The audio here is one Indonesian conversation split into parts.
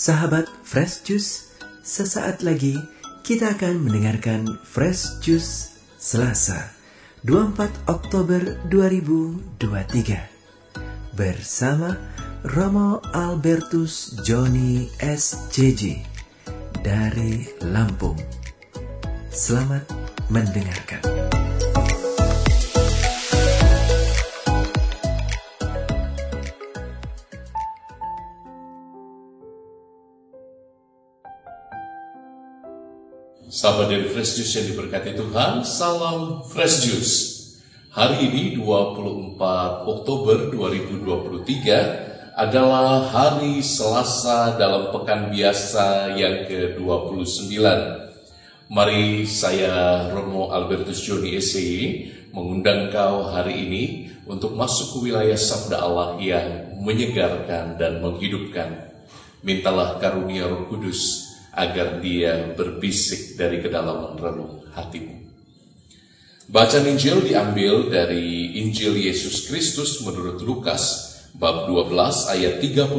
Sahabat Fresh Juice, sesaat lagi kita akan mendengarkan Fresh Juice Selasa 24 Oktober 2023 bersama Romo Albertus Joni SJJ dari Lampung. Selamat mendengarkan. Sahabat dari Fresh Juice yang diberkati Tuhan, salam Fresh Juice. Hari ini 24 Oktober 2023 adalah hari Selasa dalam pekan biasa yang ke-29. Mari saya Romo Albertus Joni SCI mengundang kau hari ini untuk masuk ke wilayah sabda Allah yang menyegarkan dan menghidupkan. Mintalah karunia Roh Kudus agar dia berbisik dari kedalaman relung hatimu. Bacaan Injil diambil dari Injil Yesus Kristus menurut Lukas bab 12 ayat 35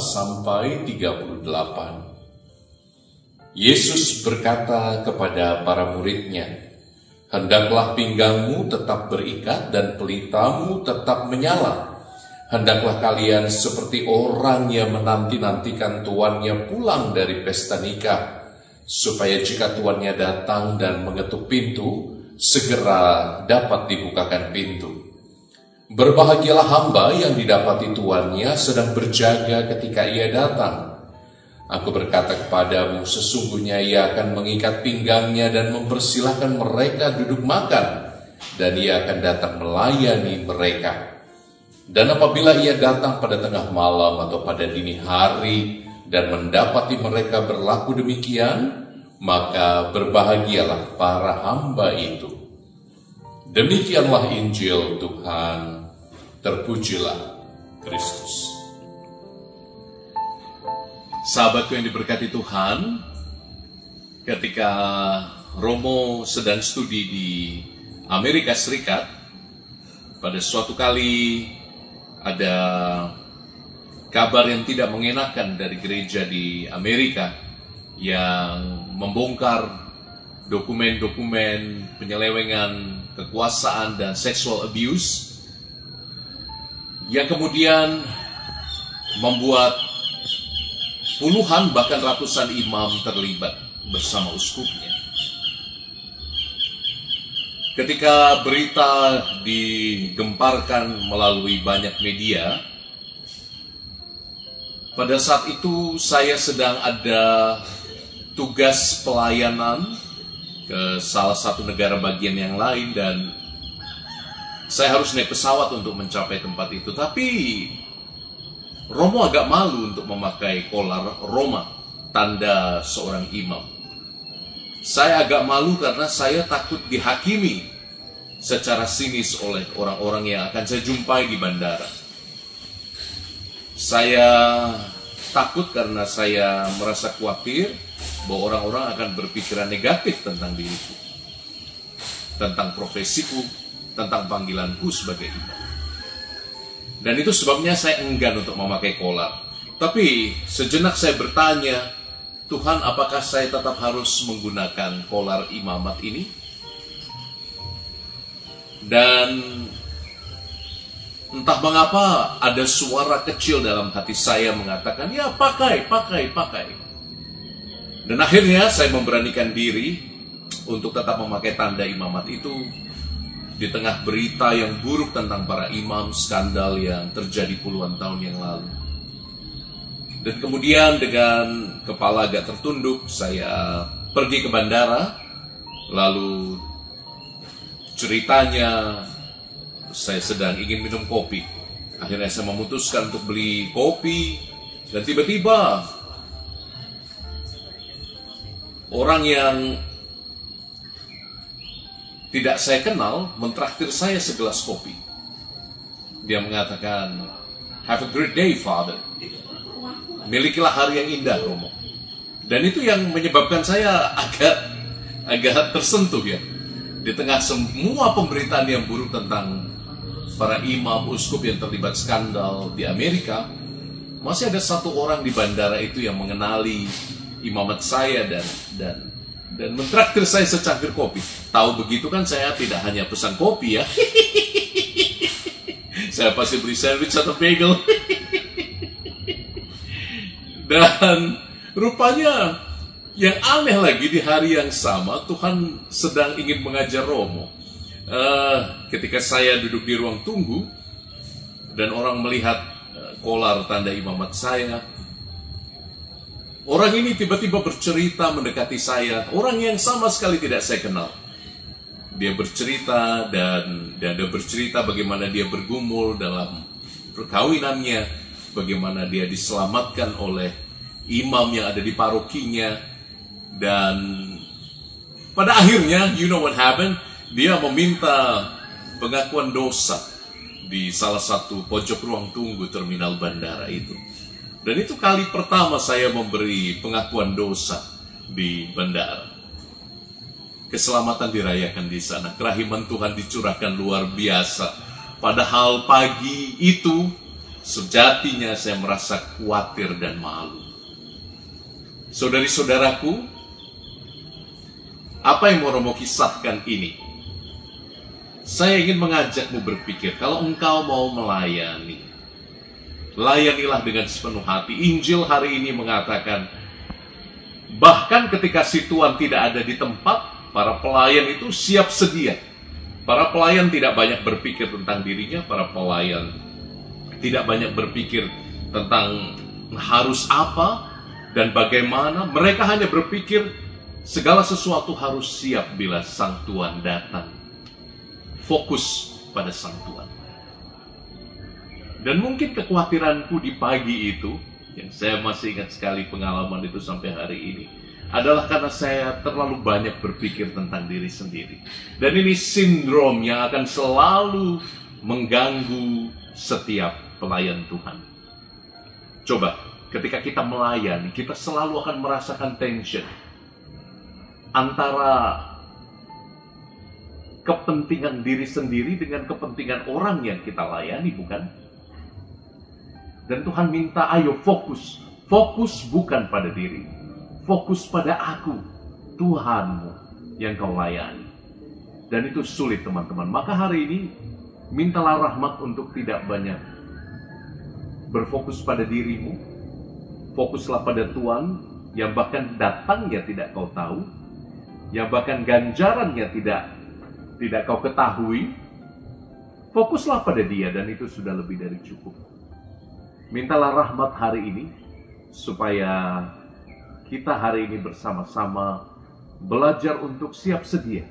sampai 38. Yesus berkata kepada para muridnya, Hendaklah pinggangmu tetap berikat dan pelitamu tetap menyala Hendaklah kalian seperti orang yang menanti-nantikan tuannya pulang dari pesta nikah, supaya jika tuannya datang dan mengetuk pintu, segera dapat dibukakan pintu. Berbahagialah hamba yang didapati tuannya sedang berjaga ketika ia datang. Aku berkata kepadamu, sesungguhnya ia akan mengikat pinggangnya dan mempersilahkan mereka duduk makan, dan ia akan datang melayani mereka. Dan apabila ia datang pada tengah malam atau pada dini hari dan mendapati mereka berlaku demikian, maka berbahagialah para hamba itu. Demikianlah Injil Tuhan, terpujilah Kristus. Sahabatku yang diberkati Tuhan, ketika Romo sedang studi di Amerika Serikat, pada suatu kali ada kabar yang tidak mengenakan dari gereja di Amerika yang membongkar dokumen-dokumen penyelewengan kekuasaan dan sexual abuse yang kemudian membuat puluhan bahkan ratusan imam terlibat bersama uskupnya. Ketika berita digemparkan melalui banyak media, pada saat itu saya sedang ada tugas pelayanan ke salah satu negara bagian yang lain dan saya harus naik pesawat untuk mencapai tempat itu. Tapi Romo agak malu untuk memakai kolar Roma, tanda seorang imam. Saya agak malu karena saya takut dihakimi secara sinis oleh orang-orang yang akan saya jumpai di bandara. Saya takut karena saya merasa khawatir bahwa orang-orang akan berpikiran negatif tentang diriku, tentang profesiku, tentang panggilanku sebagai imam. Dan itu sebabnya saya enggan untuk memakai kolar. Tapi sejenak saya bertanya, Tuhan apakah saya tetap harus menggunakan kolar imamat ini? Dan entah mengapa ada suara kecil dalam hati saya mengatakan, ya pakai, pakai, pakai. Dan akhirnya saya memberanikan diri untuk tetap memakai tanda imamat itu di tengah berita yang buruk tentang para imam skandal yang terjadi puluhan tahun yang lalu. Dan kemudian dengan kepala agak tertunduk, saya pergi ke bandara, lalu ceritanya saya sedang ingin minum kopi. Akhirnya saya memutuskan untuk beli kopi, dan tiba-tiba orang yang tidak saya kenal mentraktir saya segelas kopi. Dia mengatakan, Have a great day, Father milikilah hari yang indah Romo. Dan itu yang menyebabkan saya agak agak tersentuh ya. Di tengah semua pemberitaan yang buruk tentang para imam uskup yang terlibat skandal di Amerika, masih ada satu orang di bandara itu yang mengenali imamat saya dan dan dan mentraktir saya secangkir kopi. Tahu begitu kan saya tidak hanya pesan kopi ya. saya pasti beli sandwich atau bagel. dan rupanya yang aneh lagi di hari yang sama Tuhan sedang ingin mengajar Romo. Uh, ketika saya duduk di ruang tunggu dan orang melihat uh, kolar tanda imamat saya, Orang ini tiba-tiba bercerita mendekati saya, orang yang sama sekali tidak saya kenal. Dia bercerita dan, dan dia bercerita bagaimana dia bergumul dalam perkawinannya, bagaimana dia diselamatkan oleh imam yang ada di parokinya, dan pada akhirnya, you know what happened? Dia meminta pengakuan dosa di salah satu pojok ruang tunggu terminal bandara itu. Dan itu kali pertama saya memberi pengakuan dosa di bandara. Keselamatan dirayakan di sana. Kerahiman Tuhan dicurahkan luar biasa. Padahal pagi itu sejatinya saya merasa khawatir dan malu. Saudari-saudaraku, apa yang mau Romo kisahkan ini? Saya ingin mengajakmu berpikir, kalau engkau mau melayani, layanilah dengan sepenuh hati. Injil hari ini mengatakan, bahkan ketika si Tuhan tidak ada di tempat, para pelayan itu siap sedia. Para pelayan tidak banyak berpikir tentang dirinya, para pelayan tidak banyak berpikir tentang harus apa dan bagaimana. Mereka hanya berpikir segala sesuatu harus siap bila Sang Tuhan datang. Fokus pada Sang Tuhan. Dan mungkin kekhawatiranku di pagi itu, yang saya masih ingat sekali pengalaman itu sampai hari ini, adalah karena saya terlalu banyak berpikir tentang diri sendiri. Dan ini sindrom yang akan selalu mengganggu setiap pelayan Tuhan. Coba, ketika kita melayani, kita selalu akan merasakan tension antara kepentingan diri sendiri dengan kepentingan orang yang kita layani, bukan? Dan Tuhan minta, ayo fokus. Fokus bukan pada diri. Fokus pada aku, Tuhanmu yang kau layani. Dan itu sulit teman-teman. Maka hari ini, mintalah rahmat untuk tidak banyak berfokus pada dirimu. Fokuslah pada Tuhan yang bahkan datangnya tidak kau tahu. Yang bahkan ganjarannya tidak tidak kau ketahui. Fokuslah pada dia dan itu sudah lebih dari cukup. Mintalah rahmat hari ini supaya kita hari ini bersama-sama belajar untuk siap sedia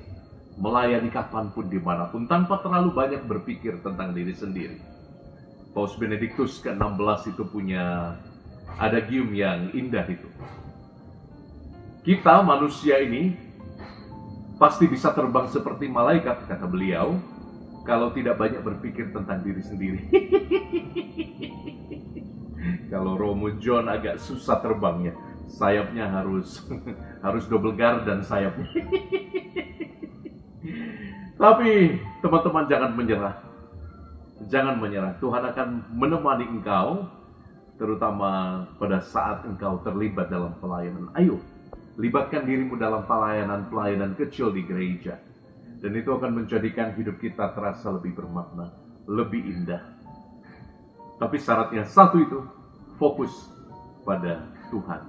melayani kapan pun di mana pun tanpa terlalu banyak berpikir tentang diri sendiri. Paus Benediktus ke-16 itu punya adagium yang indah itu. Kita manusia ini pasti bisa terbang seperti malaikat kata beliau kalau tidak banyak berpikir tentang diri sendiri. Kalau Romo John agak susah terbangnya, sayapnya harus harus double guard dan sayapnya. Tapi teman-teman jangan menyerah. Jangan menyerah. Tuhan akan menemani engkau terutama pada saat engkau terlibat dalam pelayanan. Ayo, libatkan dirimu dalam pelayanan-pelayanan kecil di gereja. Dan itu akan menjadikan hidup kita terasa lebih bermakna, lebih indah. Tapi syaratnya satu itu, fokus pada Tuhan.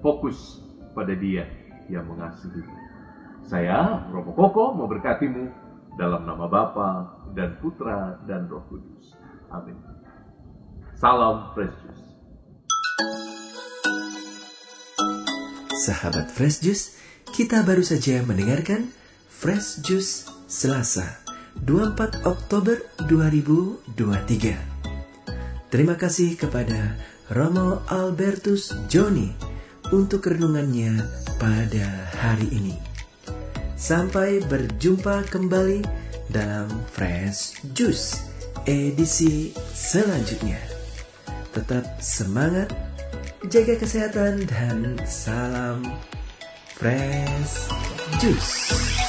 Fokus pada dia yang mengasihi. Saya, Romo Koko, mau berkatimu dalam nama Bapa dan Putra dan Roh Kudus. Amin. Salam Fresh Juice. Sahabat Fresh Juice, kita baru saja mendengarkan Fresh Juice Selasa 24 Oktober 2023. Terima kasih kepada Romo Albertus Joni untuk renungannya pada hari ini. Sampai berjumpa kembali dalam Fresh Juice edisi selanjutnya. Tetap semangat, jaga kesehatan dan salam Fresh Juice.